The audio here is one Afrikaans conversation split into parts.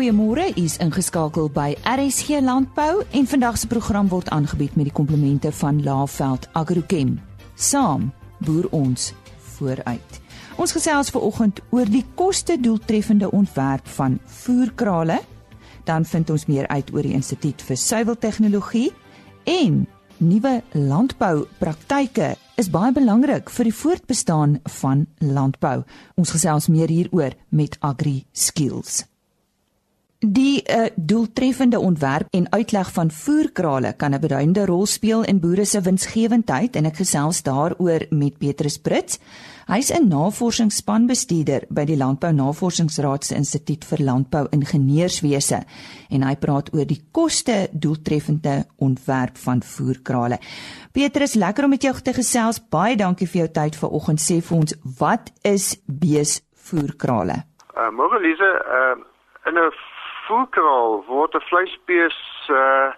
Goeiemôre, u is ingeskakel by RSG Landbou en vandag se program word aangebied met die komplimente van Laveld Agrochem. Saam boer ons vooruit. Ons gesels veraloggend oor die koste-doeltreffende ontwerp van voerkrale. Dan vind ons meer uit oor die Instituut vir Suiweltegnologie en nuwe landboupraktyke is baie belangrik vir die voortbestaan van landbou. Ons gesels meer hieroor met Agri Skills. Die uh, doeltreffende ontwerp en uitleg van voerkrale kan 'n beduidende rol speel in boere se winsgewendheid en ek gesels daaroor met Petrus Brits. Hy's 'n navorsingsspanbestuurder by die Landbou Navorsingsraad se Instituut vir Landbou Ingenieurswese en hy praat oor die koste doeltreffende ontwerp van voerkrale. Petrus, lekker om met jou te gesels. Baie dankie vir jou tyd vanoggend. Sê vir ons, wat is beesvoerkrale? Uh, Môre Lise, uh, in 'n voerkraal word 'n vleisbees uh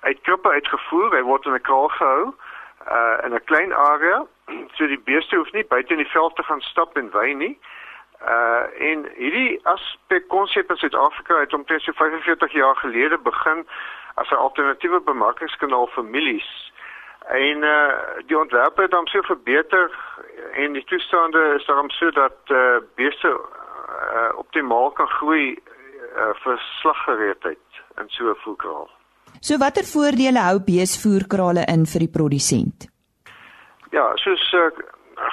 uit krippe uitgevoer. Hy word in 'n kraal gehou uh in 'n klein area. So die beeste hoef nie buite in die veld te gaan stap en wy nie. Uh en hierdie aspek konsep in Suid-Afrika het omtrent so 45 jaar gelede begin as 'n alternatiewe bemarkingskanaal vir mielies. En uh die ontwerpe het dan so verbeter en die toestande is daarom so dat uh beeste uh, optimaal kan groei uh, vir slaggereedheid in so 'n voerkraal. So watter voordele hou beesvoerkrale in vir die produsent? Ja, soos uh,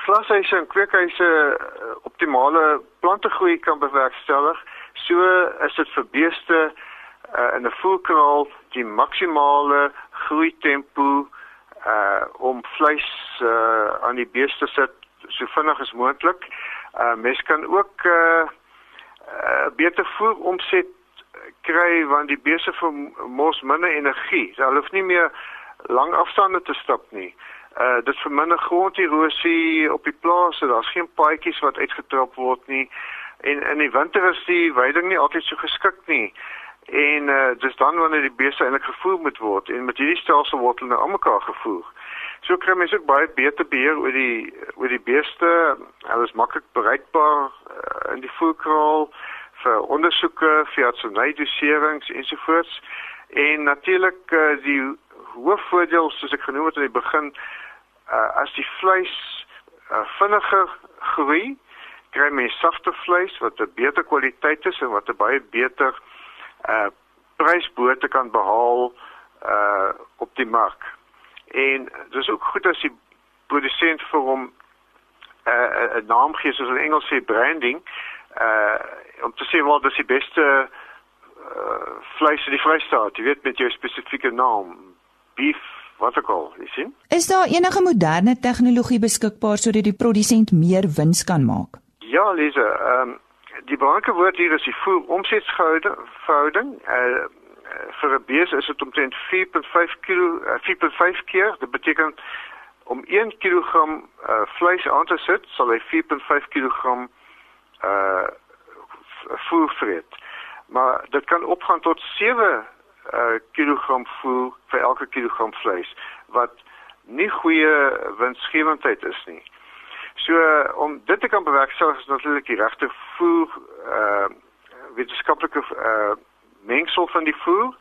glashuise en kweekhuise uh, optimale plantegroei kan bewerkstellig, so is dit vir beeste uh, in 'n voerkraal die maksimale groei tempo uh om vleis uh aan die beeste sit so vinnig as moontlik. Uh mens kan ook uh uh, beter voer omset kry want die beeste vermors minder energie. So, hulle hoef nie meer lang afstande te stap nie. Uh dit verminder gronderosie op die plase. Daar's geen paadjies wat uitgetrap word nie. En in die winter is die weiding nie altyd so geskik nie. En uh dis dan wanneer die beeste eintlik gevoer moet word en met hierdie stelsel word hulle aan mekaar gevoer. So kry mens ook baie beter beheer oor die oor die beeste. Hulle is maklik bereikbaar uh, in die voerkraal vir ondersoeke, vir artsenydoserings ensovoorts. En natuurlik uh, die hoofvoordeel soos ek genoem het aan die begin uh, as die vleis uh, vinniger groei, kry mens sagte vleis wat 'n beter kwaliteit is en wat 'n baie beter uh prysbote kan behaal uh op die mark. En dis ook goed as die produsent vir hom 'n uh, 'n naam gee soos in Engels sê branding uh om te sê wat is die beste uh vleis in die Vrystaat, jy weet met jou spesifieke naam, beef wat ek al, jy sien? Is daar enige moderne tegnologie beskikbaar sodat die produsent meer wins kan maak? Ja, Lise, ehm um, die belangrike woord hier is die voer omsetsverhouding. Uh vir 'n bees is dit omtrent 4.5 kg, uh, 4.5 keer. Dit beteken om 1 kg uh, vleis aan te sit, sal hy 4.5 kg uh voer vreet. Maar dit kan opgaan tot 7 uh kilogram voer vir elke kilogram vleis wat nie goeie winsgewendheid is nie. So om dit te kan bewerkstellig is natuurlik die regte voer uh wetenskaplike uh mengsel van die voer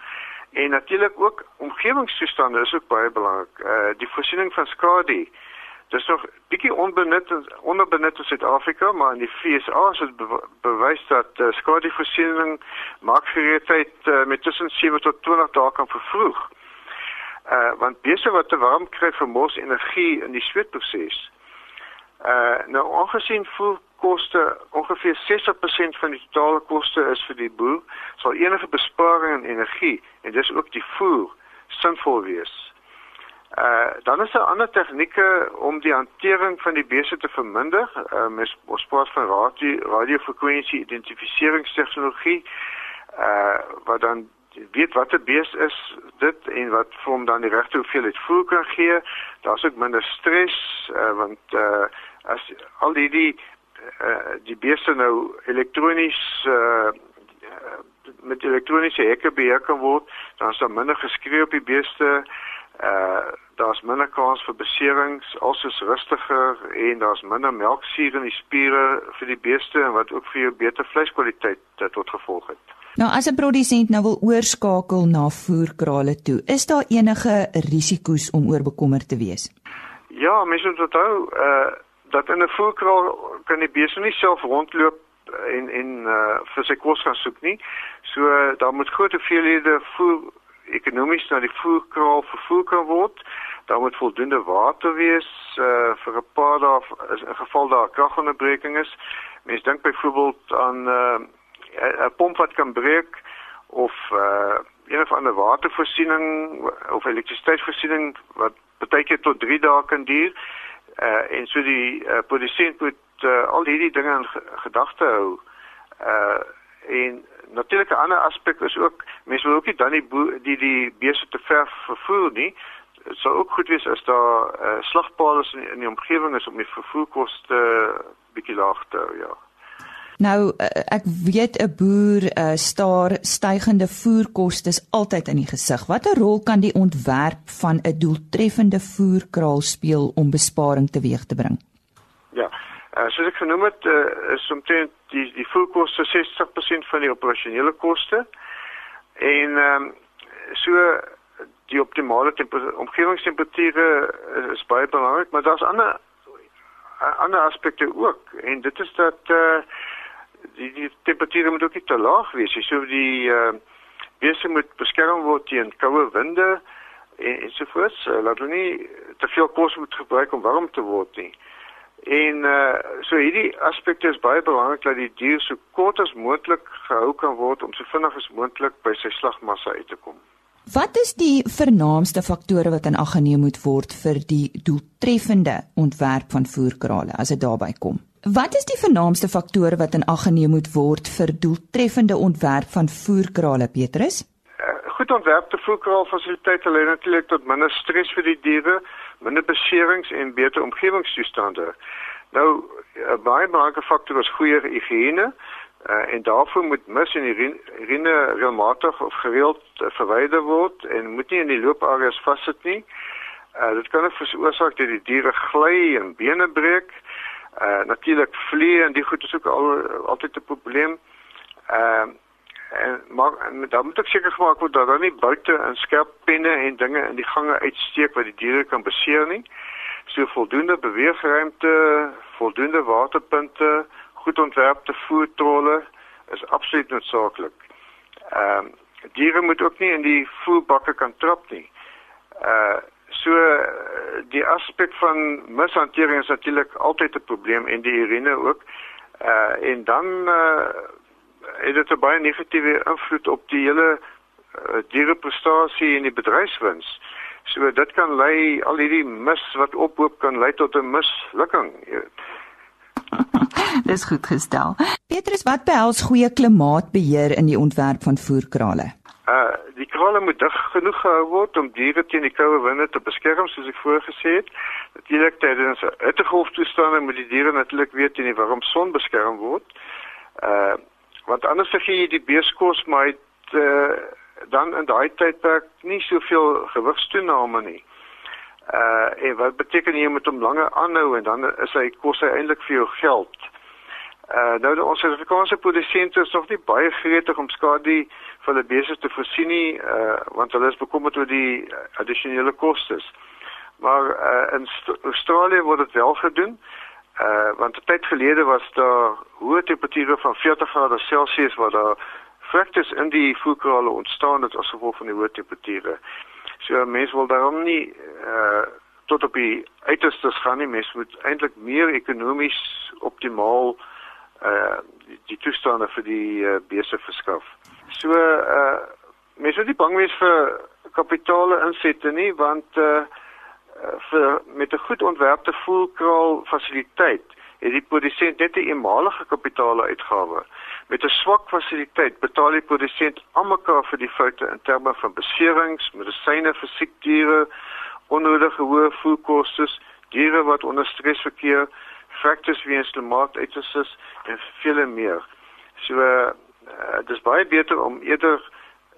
en natuurlik ook omgewingstoestande is ook baie belangrik. Uh die voorsiening van skadu. Dis nog bietjie onbenut onderbenut in Suid-Afrika, maar in die FSA is dit be bewys dat uh, skadu voorsiening markgereedheid uh, met tussen 7 tot 20 dae kan vervroeg. Uh want beeste wat te warm kry vermors energie in die sweetproses. Uh nou aangesien voerkoste ongeveer 60% van die totale koste is vir die boer, sal enige besparing in energie en dis ook die voer sinvol wees. Uh dan is daar ander tegnieke om die hantering van die beeste te verminder. Uh mens ons praat van radio radiofrekwensie identifiseringstegnologie uh wat dan weet wat 'n bees is dit en wat vir hom dan die regte hoeveelheid voer kan gee. Daar's ook minder stres uh, want uh as al die die uh, die beeste nou elektronies uh met elektroniese hekke beheer kan word, dan is daar minder geskree op die beeste Uh daar's minder kans vir beserings, alsoos rustiger en daar's minder melksuur in die spiere vir die beeste en wat ook vir jou beter vleiskwaliteit tot gevolg het. Nou as 'n produsent nou wil oorskakel na voerkrale toe, is daar enige risiko's om oorbekommerd te wees? Ja, mens moet onthou uh dat in 'n voerkraal kan die beeste nie self rondloop en en uh vir sy kos gaan soek nie. So uh, daar moet groot hoeveelhede voer ekonomies na die voerkraal vervoer kan word. Daar moet voldoende water wees uh vir 'n paar dae in geval daar kragonderbreking is. Mens dink byvoorbeeld aan uh 'n pomp wat kan breek of uh een of ander watervoorsiening of elektrisiteitsvoorsiening wat baie keer tot 3 dae kan duur. Uh en so die uh, produsent moet uh, al hierdie dinge in gedagte hou. Uh en natuurlik 'n ander aspek is ook mense wil ook nie dan die die die beeste te ver vervoer nie. Dit sou ook goed wees as daar uh, slagpale in, in die omgewing is om die vervoerkoste bietjie laag te hou, ja. Nou ek weet 'n boer uh, staar stygende voerkoste altyd in die gesig. Watter rol kan die ontwerp van 'n doeltreffende voerkraal speel om besparing teweeg te bring? Ja, Uh, soos ek genoem het, uh, is omtrent die die voerkoste 60% van die operasionele koste. En ehm um, so die optimale omgewingstemperature is baie belangrik, maar daar's ander ander aspekte ook en dit is dat eh uh, die die temperature moet ook nie te laag wees nie. So die eh uh, beeste moet beskerm word teen koue winde en ensovoorts. Uh, laat hulle nie te veel kos moet gebruik om warm te word nie. En uh so hierdie aspekte is baie belangrik dat die dier so kort as moontlik gehou kan word om so vinnig as moontlik by sy slagmassa uit te kom. Wat is die vernaamste faktore wat in ag geneem moet word vir die doeltreffende ontwerp van voerkrale as dit daarby kom? Wat is die vernaamste faktore wat in ag geneem moet word vir doeltreffende ontwerp van voerkrale, Petrus? Uh, goed ontwerpte voerkraalfasiliteite lei natuurlik tot minder stres vir die diere minder beserings en beter omgewingstoestande. Nou 'n baie belangrike faktor is goeie higiëne uh, en daarvoor moet mis en urine regelmatig of gereeld uh, verwyder word en moet nie in die loopareas vassit nie. Uh, dit kan ook veroorsaak dat die diere gly en bene breek. Uh, natuurlik vliee en die goed is ook al altyd 'n probleem. Ehm uh, en maar en dan moet ek seker gemaak word dat daar nie buite en skerp penne en dinge in die gange uitsteek wat die diere kan beseer nie. So voldoende beweegruimte, voldoende waterpunte, goed ontwerpte voertrolle is absoluut noodsaaklik. Ehm um, diere moet ook nie in die voerbakke kan trap nie. Uh so die aspek van mishantering is natuurlik altyd 'n probleem en die urine ook. Uh en dan uh het dit 'n baie negatiewe invloed op die hele uh, diereprestasie en die bedryfswins. So dit kan lei al hierdie mis wat ophoop kan lei tot 'n mislukking. Dis goed gestel. Petrus, wat behels goeie klimaatbeheer in die ontwerp van voerkrale? Uh die krale moet dig genoeg gehou word om diere teen die koue winde te beskerm soos ek voorgesê het. Natuurlik tydens hittegolftoestande moet die diere natuurlik weet teen die warm son beskerm word. Uh want anders sê jy die beeskos maar het uh, dan in daai tydperk nie soveel gewigstoename nie. Uh en wat beteken jy moet hom langer aanhou en dan is hy kos hy eintlik vir jou geld. Uh nou ons Suid-Afrikaanse produsente is nog nie baie gretig om skadu vir hulle beeste te voorsien nie, uh want hulle is bekommerd oor die addisionele kostes. Maar uh in Australië word dit wel gedoen. Uh want 'n tyd gelede was daar hoë temperature van 40 grade Celsius waar daar fractures in die voerkrale ontstaan het as gevolg van die hoë temperature. So mense wil daarom nie uh tot op die uiterstes gaan nie. Mense moet eintlik meer ekonomies optimaal uh die, die toestande vir die uh, beeste verskaf. So uh mense moet nie bang wees vir kapitale insette nie want uh vir met 'n goed ontwerpte voelkraal fasiliteit het die produsent net 'n eenmalige kapitaaluitgawe. Met 'n swak fasiliteit betaal die produsent almekaar vir die foute in terme van beserings, medisyne vir siek diere, onnodige hoë voedkoste, diere wat onder stres verkeer, fractures weens klimaatuiters en vele meer. So uh, dis baie beter om eerder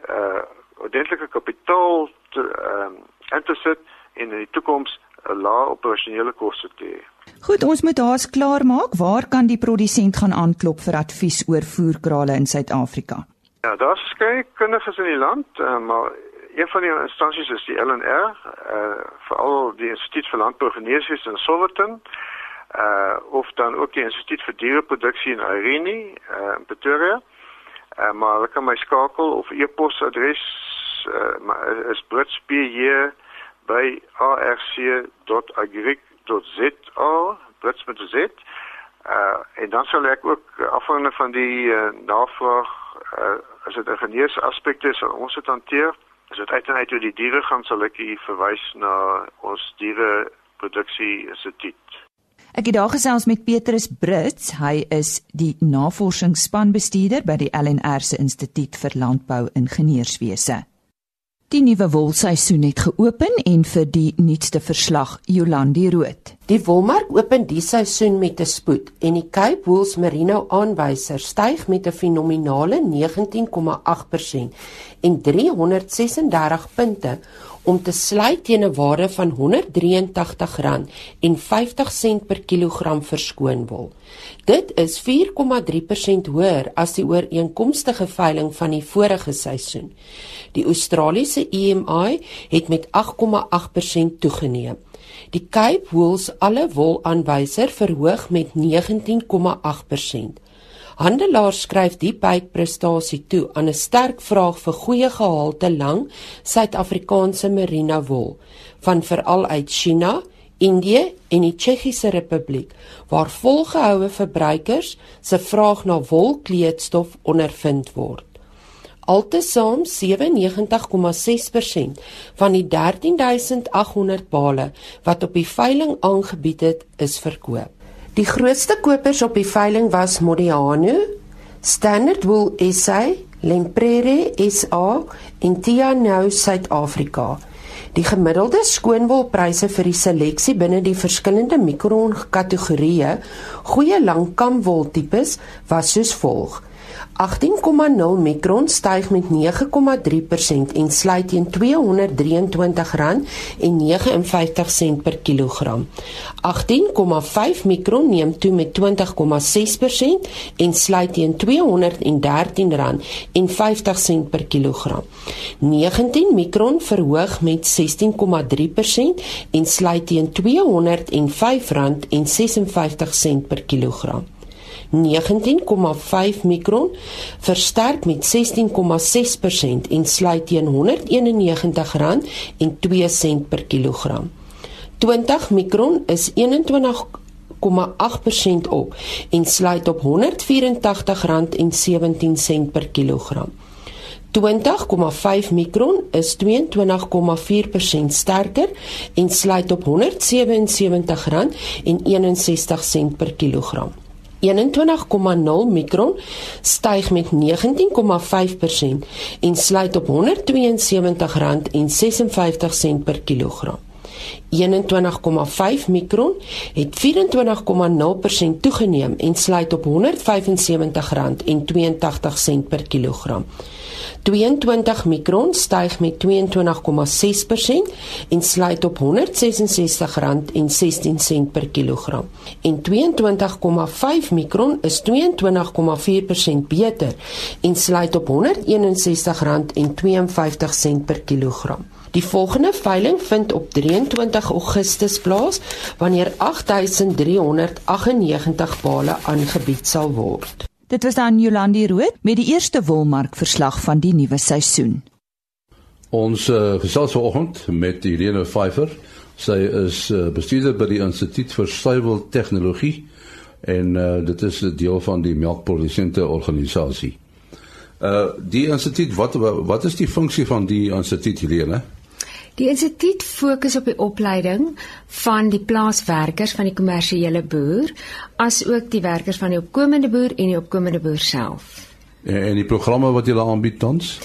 uh ordentlike kapitaal te ehm uh, in te sit en in die toekoms 'n lae operasionele koste te hê. Goed, ons moet haas klaar maak. Waar kan die produsent gaan aanklop vir advies oor voerkrale in Suid-Afrika? Ja, daar's verskeie kundiges in die land, uh, maar een van die instansies is die LNR, uh eh, veral die Instituut vir Landbougeneeswese in Sowetan, uh of dan ook die Instituut vir Diereproduksie in Irene, uh in Pretoria. Uh maar hulle kan my skakel of e-posadres uh is britsbj by arc.agric.za, brits met 'n z. Uh en dan sal ek ook afhangende van die uh, navraag uh as dit 'n genees aspek is, ons dit hanteer. As dit uiteindelik oor die diere gaan, sal ek u verwys na ons diereproduksie instituut. Ek het daar gesels met Petrus Brits. Hy is die navorsingsspanbestuurder by die LNR se Instituut vir Landbou-ingenieurswese. Die nuwe wolseisoen het geopen en vir die nuutste verslag Jolandi Rood. Die wolmark open die seisoen met 'n spoed en die Cape Wools Merino aanwyser styg met 'n fenominale 19,8% en 336 punte om te sluit teen 'n waarde van R183.50 per kilogram verskoon wol. Dit is 4,3% hoër as die ooreenkomstige veiling van die vorige seisoen. Die Australiese EMI het met 8,8% toegeneem. Die Cape Wools alle wol aanwyser verhoog met 19,8%. Handelaars skryf die byprestasie toe aan 'n sterk vraag vir goeie gehalte lang Suid-Afrikaanse merino wol van veral uit China, Indië en die Tsjechiese Republiek waar volgehoue verbruikers se vraag na wolkleedstof ondervind word. Altesaam 97,6% van die 13800 bale wat op die veiling aangebied het, is verkoop. Die grootste kopers op die veiling was Modiano, Standard Wool SA, Lemprere SA en Tiano Suid-Afrika. Die gemiddelde skoonwolpryse vir die seleksie binne die verskillende mikron kategorieë, goeie langkamwol tipes was soos volg: 18,0 mikron styg met 9,3% en sluit teen R223,59 per kilogram. 18,5 mikron neem toe met 20,6% en sluit teen R213,50 per kilogram. 19 mikron verhoog met 16,3% en sluit teen R205,56 per kilogram. 19,5 mikron versterk met 16,6% en sluit teen R191,02 per kilogram. 20 mikron is 21,8% op en sluit op R184,17 per kilogram. 20,5 mikron is 22,4% sterker en sluit op R177,61 per kilogram. 21,0 mikron styg met 19,5% en sluit op R172,56 per kilogram. 21,5 mikron het 24,0% toegeneem en sluit op R175,82 per kilogram. 22 mikron styg met 22,6% en sluit op R166,16 per kilogram. En 22,5 mikron is 22,4% beter en sluit op R161,52 per kilogram. Die volgende veiling vind op 23 Augustus plaas wanneer 8398 bale aangebied sal word. Dit was dan Jolandi Rood met die eerste wolmark verslag van die nuwe seisoen. Ons uh, gesels vanoggend met Irene Pfeiffer. Sy is uh, bestuurder by die Instituut vir Suiwel Tegnologie en uh, dit is 'n deel van die melkprodusente organisasie. Uh die instituut wat wat is die funksie van die instituut Irene? Die instituut fokus op die opleiding van die plaaswerkers van die kommersiële boer, asook die werkers van die opkomende boer en die opkomende boer self. En die programme wat julle aanbied tans?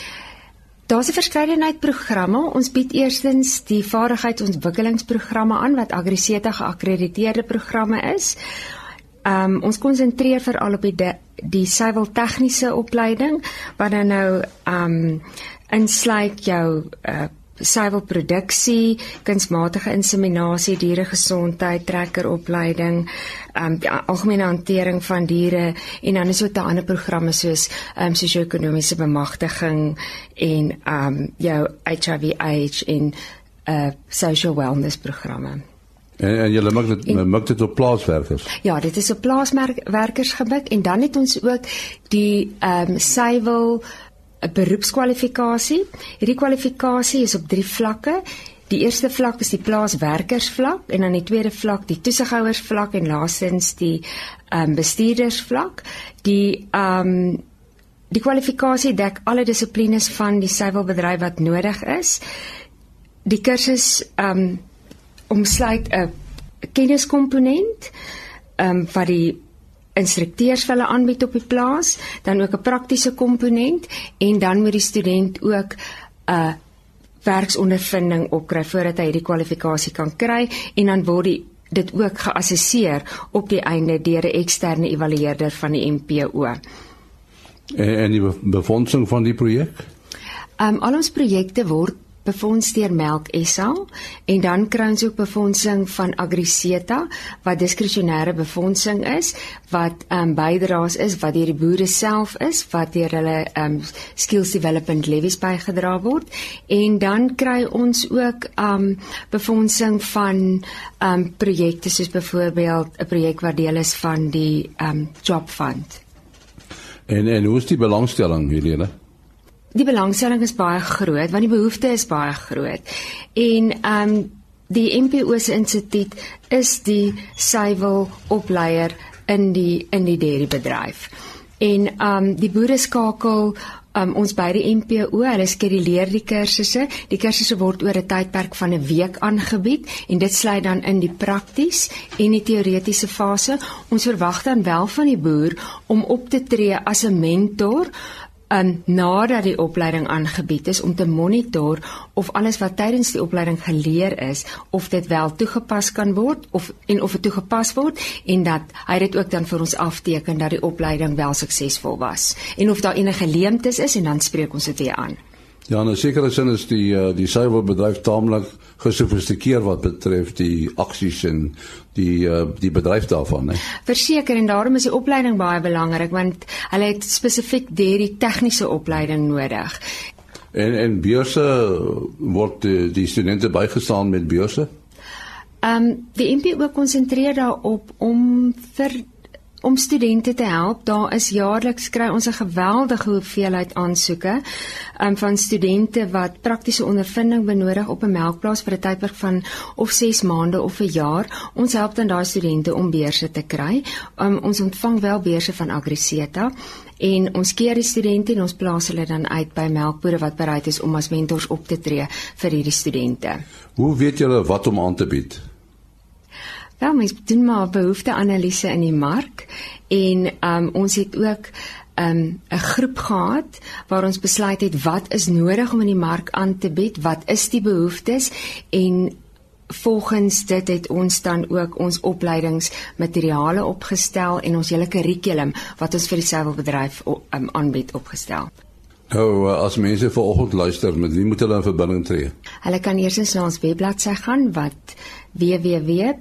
Daar's 'n verskeidenheid programme. Ons bied eerstens die vaardigheidsontwikkelingsprogramme aan wat Agriseta geakkrediteerde programme is. Um ons konsentreer veral op die de, die suiwel tegniese opleiding wat dan nou um insluit jou uh suiwelproduksie, kunsmatige inseminasie, dieregesondheid, trekkeropleiding, um die algemene hantering van diere en dan is ook daar ander programme soos um sosio-ekonomiese bemagtiging en um jou HIV AIDS en uh social wellness programme. En, en julle maak dit maak dit op plaaswerkers. Ja, dit is op plaaswerkers gebuk en dan het ons ook die um suiwel 'n beroepskwalifikasie. Hierdie kwalifikasie is op 3 vlakke. Die eerste vlak is die plaaswerkersvlak en dan die tweede vlak die toesighouersvlak en laastens die ehm um, bestuurdersvlak. Die ehm um, die kwalifikasie dek alle dissiplines van die suiwelbedryf wat nodig is. Die kursus ehm um, omsluit 'n kenniskomponent ehm um, wat die instrukteurs hulle aanbied op die plaas, dan ook 'n praktiese komponent en dan moet die student ook 'n werksondervinding opkry voordat hy hierdie kwalifikasie kan kry en dan word die dit ook geassesseer op die einde deur 'n eksterne evalueerder van die MPO. En, en die befondsing van die projek? Ehm um, al ons projekte word befonds deur Melk SA en dan kry ons ook befondsing van Agriseta wat diskresionêre befondsing is wat ehm um, bydraes is wat deur die boere self is wat deur hulle ehm um, skills development levies bygedra word en dan kry ons ook ehm um, befondsing van ehm um, projekte soos byvoorbeeld 'n projek wat deel is van die ehm um, job fund. En en hoe is die belangstelling Helene? Die belangstelling is baie groot want die behoefte is baie groot. En ehm um, die MPO se instituut is die suiwel opleier in die in die dairy bedryf. En ehm um, die boere skakel um, ons by die MPO, hulle skeduleer die kursusse. Die kursusse word oor 'n tydperk van 'n week aangebied en dit sluit dan in die prakties en die teoretiese fase. Ons verwag dan wel van die boer om op te tree as 'n mentor um, nadat die opleiding aangebied is om te monitor of alles wat tydens die opleiding geleer is of dit wel toegepas kan word of en of dit toegepas word en dat hy dit ook dan vir ons afteken dat die opleiding wel suksesvol was en of daar enige leemtes is en dan spreek ons dit weer aan. Ja, in 'n sekere sin is die uh, die suiwerbedryf taamlik gesofistikeerd wat betref die aksies en die uh, die bedryf daarvan, né? Verseker en daarom is die opleiding baie belangrik want hulle het spesifiek hierdie tegniese opleiding nodig. En en beurse word die, die studente bygestaan met beurse? Ehm um, die NPO konsentreer daarop om vir om studente te help. Daar is jaarliks kry ons 'n geweldige hoeveelheid aansoeke um, van studente wat praktiese ondervinding benodig op 'n melkplaas vir 'n tydperk van of 6 maande of 'n jaar. Ons help dan daai studente om beurse te kry. Um, ons ontvang wel beurse van Agriseta en ons keer die studente en ons plaas hulle dan uit by melkbore wat bereid is om as mentors op te tree vir hierdie studente. Hoe weet julle wat om aan te bied? Ja, mens doen maar behoefteanalise in die mark en um, ons het ook 'n um, groep gehad waar ons besluit het wat is nodig om in die mark aan te bied, wat is die behoeftes en volgens dit het ons dan ook ons opleidingsmateriale opgestel en ons hele kurrikulum wat ons vir die seilbedryf um, aanbied opgestel. Nou as mense vanoggend luister, met wie moet hulle in verbinding tree? Hulle kan eers na ons webbladsy gaan wat www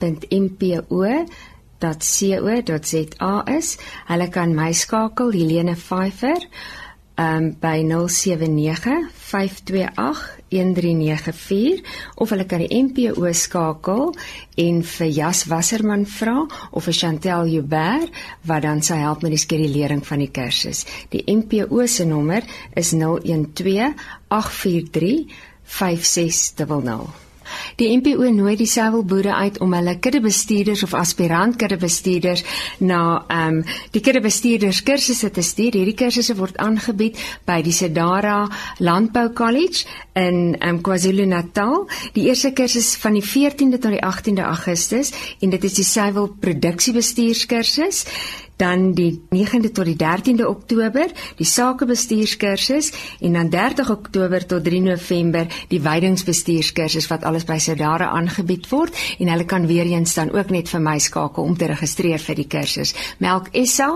www.mpo.co.za is. Hulle kan my skakel Helene Pfeifer um, by 0795281394 of hulle kan die MPO skakel en vir Jas Wasserman vra of vir Chantel Joubert wat dan sal help met die skedulering van die kursus. Die MPO se nommer is 012 843 5600. Die NPO nooi die seilboere uit om hulle kuddebestuurders of aspirant kuddebestuurders na ehm um, die kuddebestuurders kursusse te stuur. Hierdie kursusse word aangebied by die Sedara Landbou College in ehm um, KwaZulu-Natal. Die eerste kursus van die 14de tot die 18de Augustus en dit is die seil produksiebestuurskursus dan die 9de tot die 13de Oktober die sakebestuurskursus en dan 30 Oktober tot 3 November die weidingsbestuurskursus wat alles by Soudara aangebied word en hulle kan weer eens dan ook net vir my skakel om te registreer vir die kursus. Melk SA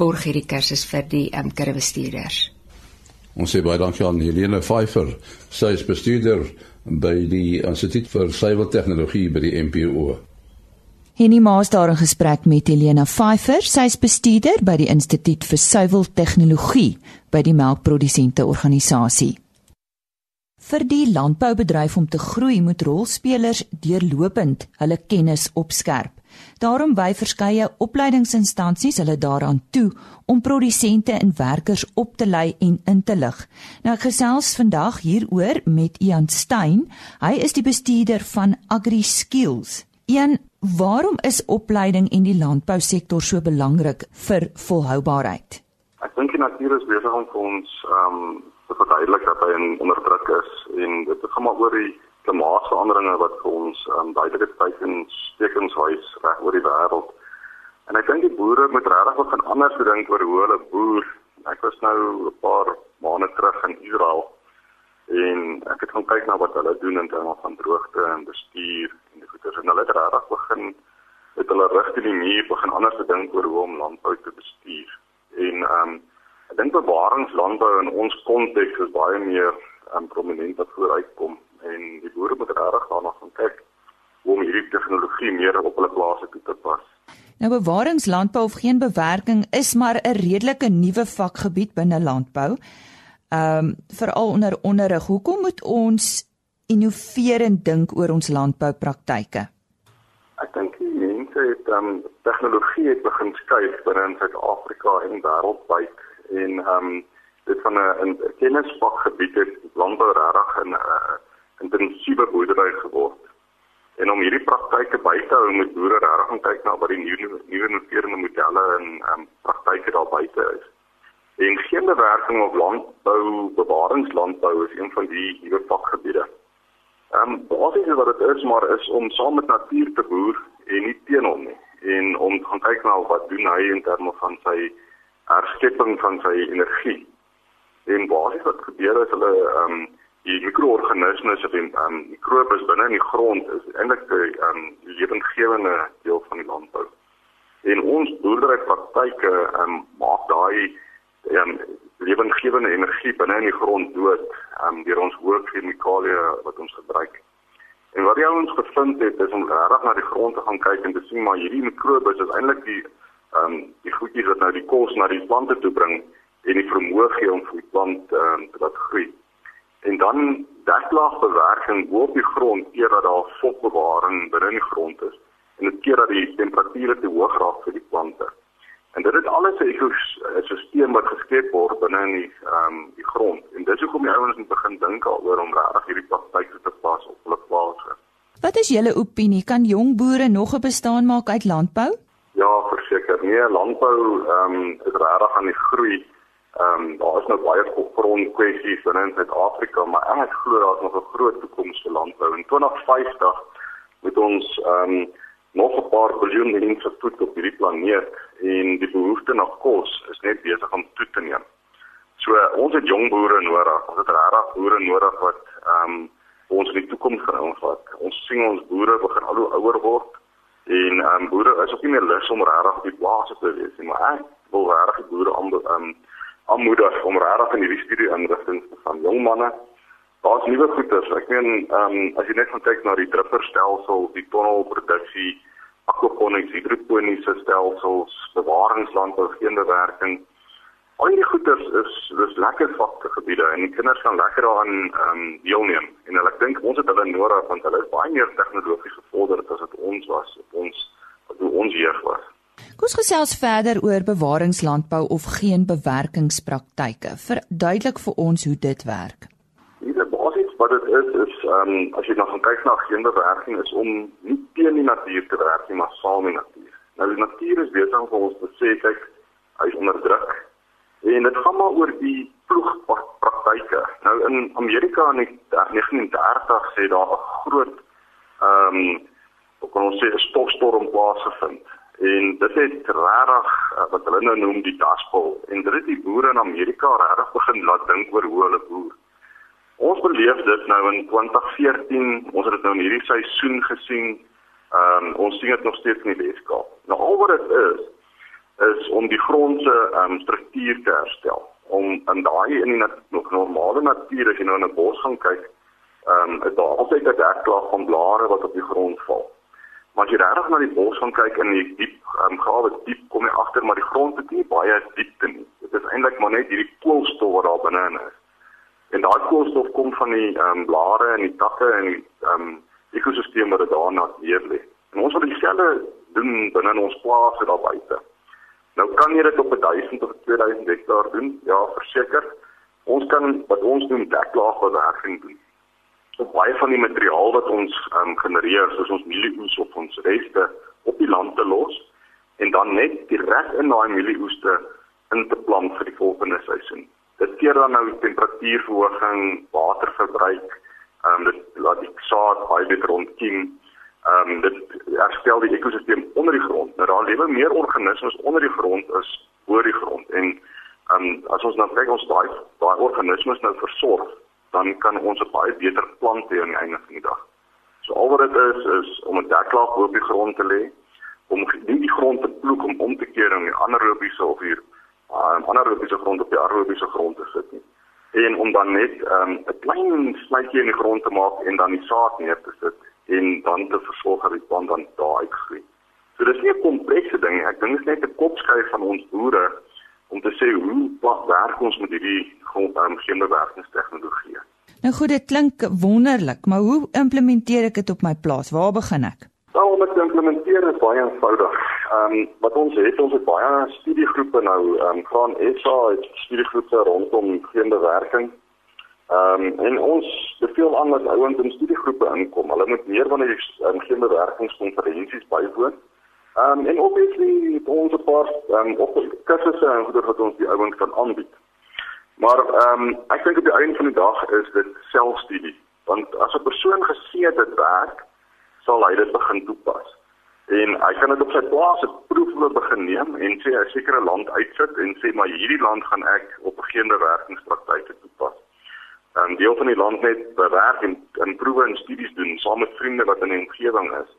borg hierdie kursus vir die um, kurbestuurders. Ons sê baie dankie aan Helene Pfeiffer. Sy is bestuurder by die Instituut vir Suiwer Tegnologie by die MPO. Henny Maas daar in gesprek met Helena Pfeiffer, sy is bestuurder by die Instituut vir Suiwer Tegnologie by die Melkprodusente Organisasie. Vir die landboubedryf om te groei, moet rolspelers deurlopend hulle kennis opskerp. Daarom wy verskeie opleidingsinstansies hulle daaraan toe om produsente en werkers op te lei en in te lig. Nou ek gesels vandag hieroor met Ian Stein. Hy is die bestuurder van Agri Skills. Ian, waarom is opleiding in die landbousektor so belangrik vir volhoubaarheid? Ek dink die natuur is besig om vir ons ehm um, te verduidelik dat hy onder druk is en dit gaan maar oor die klimaatsveranderinge wat vir ons um, duidelike tekens tekens wys reg oor die wêreld. En ek dink die boere moet regtig van anders dink oor hoe hulle boer. Ek was nou 'n paar maande terug in Israel en ek het gaan kyk na wat hulle doen in terme van droogte en bestuur en die goeders en hulle het regtig begin met hulle rug teen die muur begin anders te dink oor hoe om landbou te bestuur. En ehm um, Ek dink bewaringslandbou in ons konteks is baie meer um, prominent wat vooruitkom en die boere moet regtig daarna gaan kyk hoe om hierdie tegnologie meer op hulle plase toe te pas. Nou bewaringslandbou of geen bewerking is maar 'n redelike nuwe vakgebied binne landbou. Ehm um, veral onder onderrig. Hoekom moet ons innoverend dink oor ons landboupraktyke? Ek dink mense het ehm um, tegnologie het begin skuif binne in Suid-Afrika en wêreldwyd en ehm um, dit van 'n kennisvakgebied het landbou regtig 'n uh, intensiewe boerdery geword. En om hierdie praktyke by te hou, moet boere regtig kyk na wat die nuwe nuwe noterende modelle en ehm um, praktyke daar buite is. En geen bewerking op landbou, bewaringslandbou is een van die nuwe vakgebiede. Ehm um, basies wat dit is maar is om saam met natuur te boer en nie teen hom nie. En om gaan kyk na wat doen hy in terme van sy herskepping van sy energie. En basies wat gebeur is hulle ehm um, die mikroorganismes of die ehm um, mikrobes binne in die grond is eintlik ehm um, lewensgewende deel van die landbou. En ons boerderypraktyke ehm um, maak daai ehm um, lewensgewende energie binne in die grond dood um, deur ons hoë chemikalieë wat ons gebruik. En wat ons gevind het is om regtig na die grond te gaan kyk en te sien maar hierdie mikrobes is eintlik die ehm um, die goedjies wat nou die kos na die plante toe bring en die vermoë gee om vir die plant ehm um, laat groei. En dan deklaagbewerking op die grond eer dat daar vochtbewaring binne in die grond is en dit keer dat die temperature te hoog raak vir die plante. En dit is alles 'n ekosisteem wat geskep word binne in die ehm um, die grond. En dis hoekom die ouens moet begin dink daaroor om regtig hierdie praktyk te pas op hulle plase. Wat is julle opinie? Kan jong boere nog 'n bestaan maak uit landbou? Ja, verseker. Nee, landbou ehm um, is regtig aan die groei. Ehm um, daar is nog baie grond kwessies binne in Suid-Afrika, maar ek glo daar is nog 'n groot toekoms vir landbou. In 2050 moet ons ehm um, nog 'n paar biljoen mense voed op hierdie planeet en die behoefte na kos is net besig om toe te neem. So ons het jong boere nodig. Ons het regtig boere nodig wat ehm um, ons in die toekoms gaan omvat. Ons sien ons boere begin al hoe ouer word En ehm um, boere is ook nie meer lus om regtig op die plase te wees nie, maar ek wil regtig die boere aan ehm um, aanmoedig om regtig in hierdie studie inrigtinge te gaan. Jong manne, daar's nuwe goeders. Ek meen ehm um, as jy net gaan kyk na die dripperstelsel, die tonnelproduksie, aquaponics, hidroponiese stelsels, bewaringslandbou, geenbewerking, al die goeders is dis lekker vakgebiede en die kinders kan lekker daaraan ehm um, deelneem en hulle ek dink ons het hulle nodig want hulle is baie meer tegnologies gevorderd as wat ons was op ons wat ons jeug was. Kom ons gesels verder oor bewaringslandbou of geen bewerkingspraktyke. Verduidelik vir ons hoe dit werk. Wat dit is is ehm um, as jy nou gaan kyk na geen bewerking is om nie teen die natuur te werk nie maar saam met die natuur. Nou die natuur is besig om ons te sê kyk hy is onder druk En dit gaan maar oor die ploegpraktyke. Nou in Amerika in 1930 sê daar 'n groot ehm um, kan ons sê 'n stofstorm plaasgevind. En dit het regtig uh, wat hulle nou noem die daspol en dit het die boere in Amerika regtig begin laat dink oor hoe hulle boer. Ons beleef dit nou in 2014, ons het dit nou in hierdie seisoen gesien. Ehm um, ons sien dit nog steeds in die Weskaap. Nou al wat dit is is om die grond se um, struktuur te herstel. om in daai in die nat normale natuur as jy nou in 'n bos gaan kyk, ehm um, is daar altyd 'n deklag van blare wat op die grond val. Maar as jy reg na die bos gaan kyk in die diep ehm um, grawe diep kom jy agter maar die grond het nie baie diepte nie. Dit is eintlik maar net hierdie koolstof wat daar binne is. En daai koolstof kom van die ehm um, blare en die takke en die ehm um, ekosisteem wat daarna neer lê. En ons wil dieselfde doen binne ons plase daar buite. Nou kan jy dit op 1000 of 2000 hektaar doen. Ja, verseker. Ons kan wat ons noem deklaagbewerking doen. So baie van die materiaal wat ons um, genereer, soos ons mielieoes of ons reste op die land te los en dan net direk in daai mielieoeste in te plant vir die volgende seisoen. Dit keer dan nou temperatuurverhoging, waterverbruik, ehm um, dit laat die saad baie beter ontkiem Ehm um, dit herstel die ekosisteem onder die grond. Nou daar lewe meer organismes onder die grond as bo die grond en ehm um, as ons nou kyk ons daai daai organismes nou versorg, dan kan ons 'n baie beter plant hê aan die einde van die dag. So al wat dit is is om 'n deklaag bo die grond te lê, om nie die grond te ploeg om om te keer in die anaerobiese of hier aan uh, anaerobiese grond op die aerobiese grond te sit nie. En om dan net ehm, 'n um, klein snytjie in die grond te maak en dan die saad neer te sit en dan te versorg dat die plant dan daar uitgroei. So dis nie 'n komplekse ding nie. Ek dink dit is net 'n kopskuif van ons boere om te sê hoe wat werk ons met hierdie grondbouing geenbewerkingstegnologie. Nou goed, dit klink wonderlik, maar hoe implementeer ek dit op my plaas? Waar begin ek? Nou om dit te implementeer is baie eenvoudig. Ehm um, wat ons het, ons het baie studiegroepe nou, ehm um, van SA het studiegroepe rondom geenbewerking Ehm um, en ons beveel aan dat ouens in studiegroepe inkom. Hulle moet meer van die um, geen bewerkingskonferensies bywoon. Ehm um, en obviously het ons 'n paar ehm um, op kursusse en goeie wat ons die ouens kan aanbied. Maar ehm um, ek dink op die einde van die dag is dit selfstudie. Want as 'n persoon gesien het werk, sal hy dit begin toepas. En hy kan dit op sy plaas 'n proefloop begin neem en sê 'n sekere land uitsit en sê maar hierdie land gaan ek op 'n geen bewerkingspraktyke toepas. 'n deel van die land net bewerk en in proewe en studies doen saam met vriende wat in die omgewing is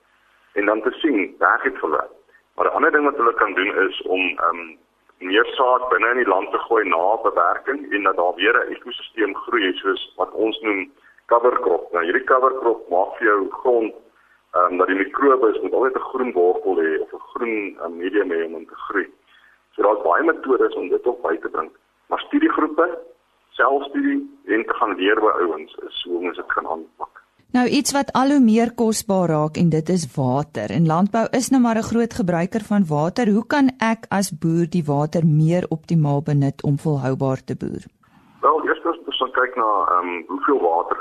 en dan te sien werk dit vir hulle. Maar 'n ander ding wat hulle kan doen is om ehm um, meer saad binne in die land te gooi na bewerking en dat daar weer 'n ekosisteem groei soos wat ons noem cover crop. Nou hierdie cover crop maak vir jou grond ehm um, dat die mikrobes met altyd 'n groen wortel hê of 'n groen um, medium hê om te groei. So daar's baie metodes om dit op by te bring. Maar studiegroepe selfstudie en te gaan leer by ouens is hoe ons dit gaan aanpak. Nou iets wat al hoe meer kosbaar raak en dit is water. En landbou is nou maar 'n groot gebruiker van water. Hoe kan ek as boer die water meer optimaal benut om volhoubaar te boer? Wel, eers moet ons kyk na ehm um, hoeveel water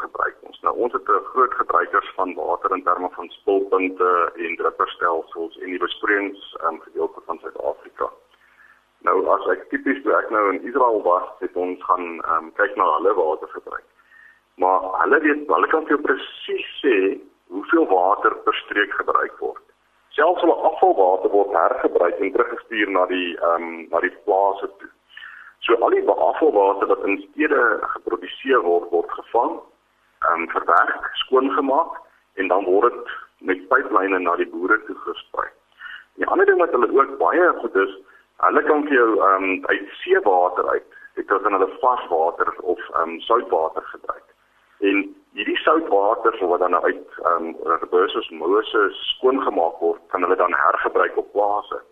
ons. Het 'n groot gebruikers van water in terme van spulpunte en drupperstelsels en die besproeiings ehm um, gedeelte van Suid-Afrika. Nou as ek tipies toe ek nou in Israel was, het ons gaan um, kyk na hulle waterverbruik. Maar hulle weet, hulle kan vir jou presies sê hoeveel water per streek gebruik word. Selfs hulle afvalwater word hergebruik en teruggestuur na die ehm um, na die plase toe. So al die afvalwater wat in stede geproduseer word, word gevang, ehm um, verwerk, skoongemaak en dan word dit met pyplyne na die boere toe gesprei. Die ander ding wat hulle ook baie goed is, Hulle kan vir jou ehm um, uit seewater uit, dit dan hulle varswater of ehm um, soutwater gebruik. En hierdie soutwater wat dan uit ehm um, reverses Moses skoongemaak word, kan hulle dan hergebruik op plase.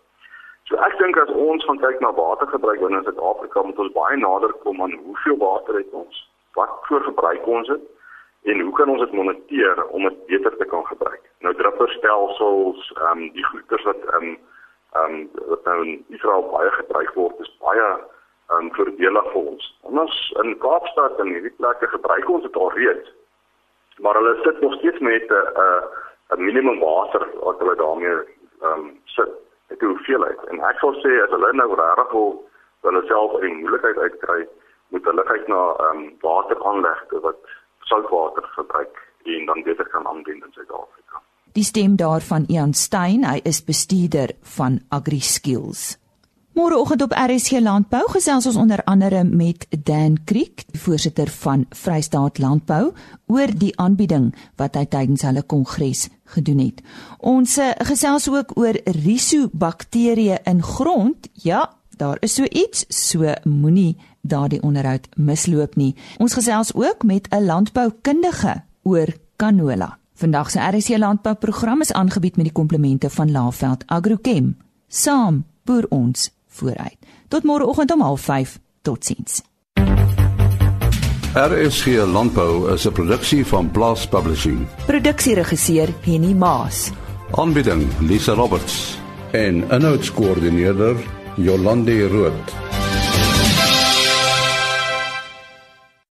So ek dink as ons gaan kyk na watergebruik binne Suid-Afrika, moet ons baie nader kom aan hoeveel water het ons, wat voor gebruik ons dit en hoe kan ons dit moniteer om dit beter te kan gebruik. Nou drupperstelsels, ehm um, die goeders wat ehm um, ehm um, wat nou in Israel baie gebruik word is baie ehm um, voordelig vir ons. Ons in Kaapstad en hierdie plekke gebruik ons dit al reeds. Maar hulle sit nog steeds met 'n 'n 'n minimum water wat hulle daarmee ehm um, sit. Ek hoe veel uit. En ek sal sê as hulle nou regtig wil hulle self in moeilikheid uitkry, moet hulle kyk na ehm um, wateraanlegte wat soutwater gebruik en dan beter kan aanwend in Suid-Afrika. Die stem daarvan Ian Stein, hy is bestuurder van AgriSkills. Môreoggend op RSG Landbou gesels ons onder andere met Dan Kriek, voorsitter van Vrystaat Landbou, oor die aanbieding wat hy tydens hulle kongres gedoen het. Ons eh, gesels ook oor risobakterieë in grond. Ja, daar is so iets, so moenie daardie onderhoud misloop nie. Ons gesels ook met 'n landboukundige oor canola. Vandag se RC landbou program is aangebied met die komplemente van Laveld Agrochem. Saam boer ons vooruit. Tot môreoggend om 05:30. Totsiens. RSG Landbou is 'n produksie van Blast Publishing. Produksieregisseur Henny Maas. Aanbieding Lisa Roberts en 'n notas koördineerder Jolande Rooi.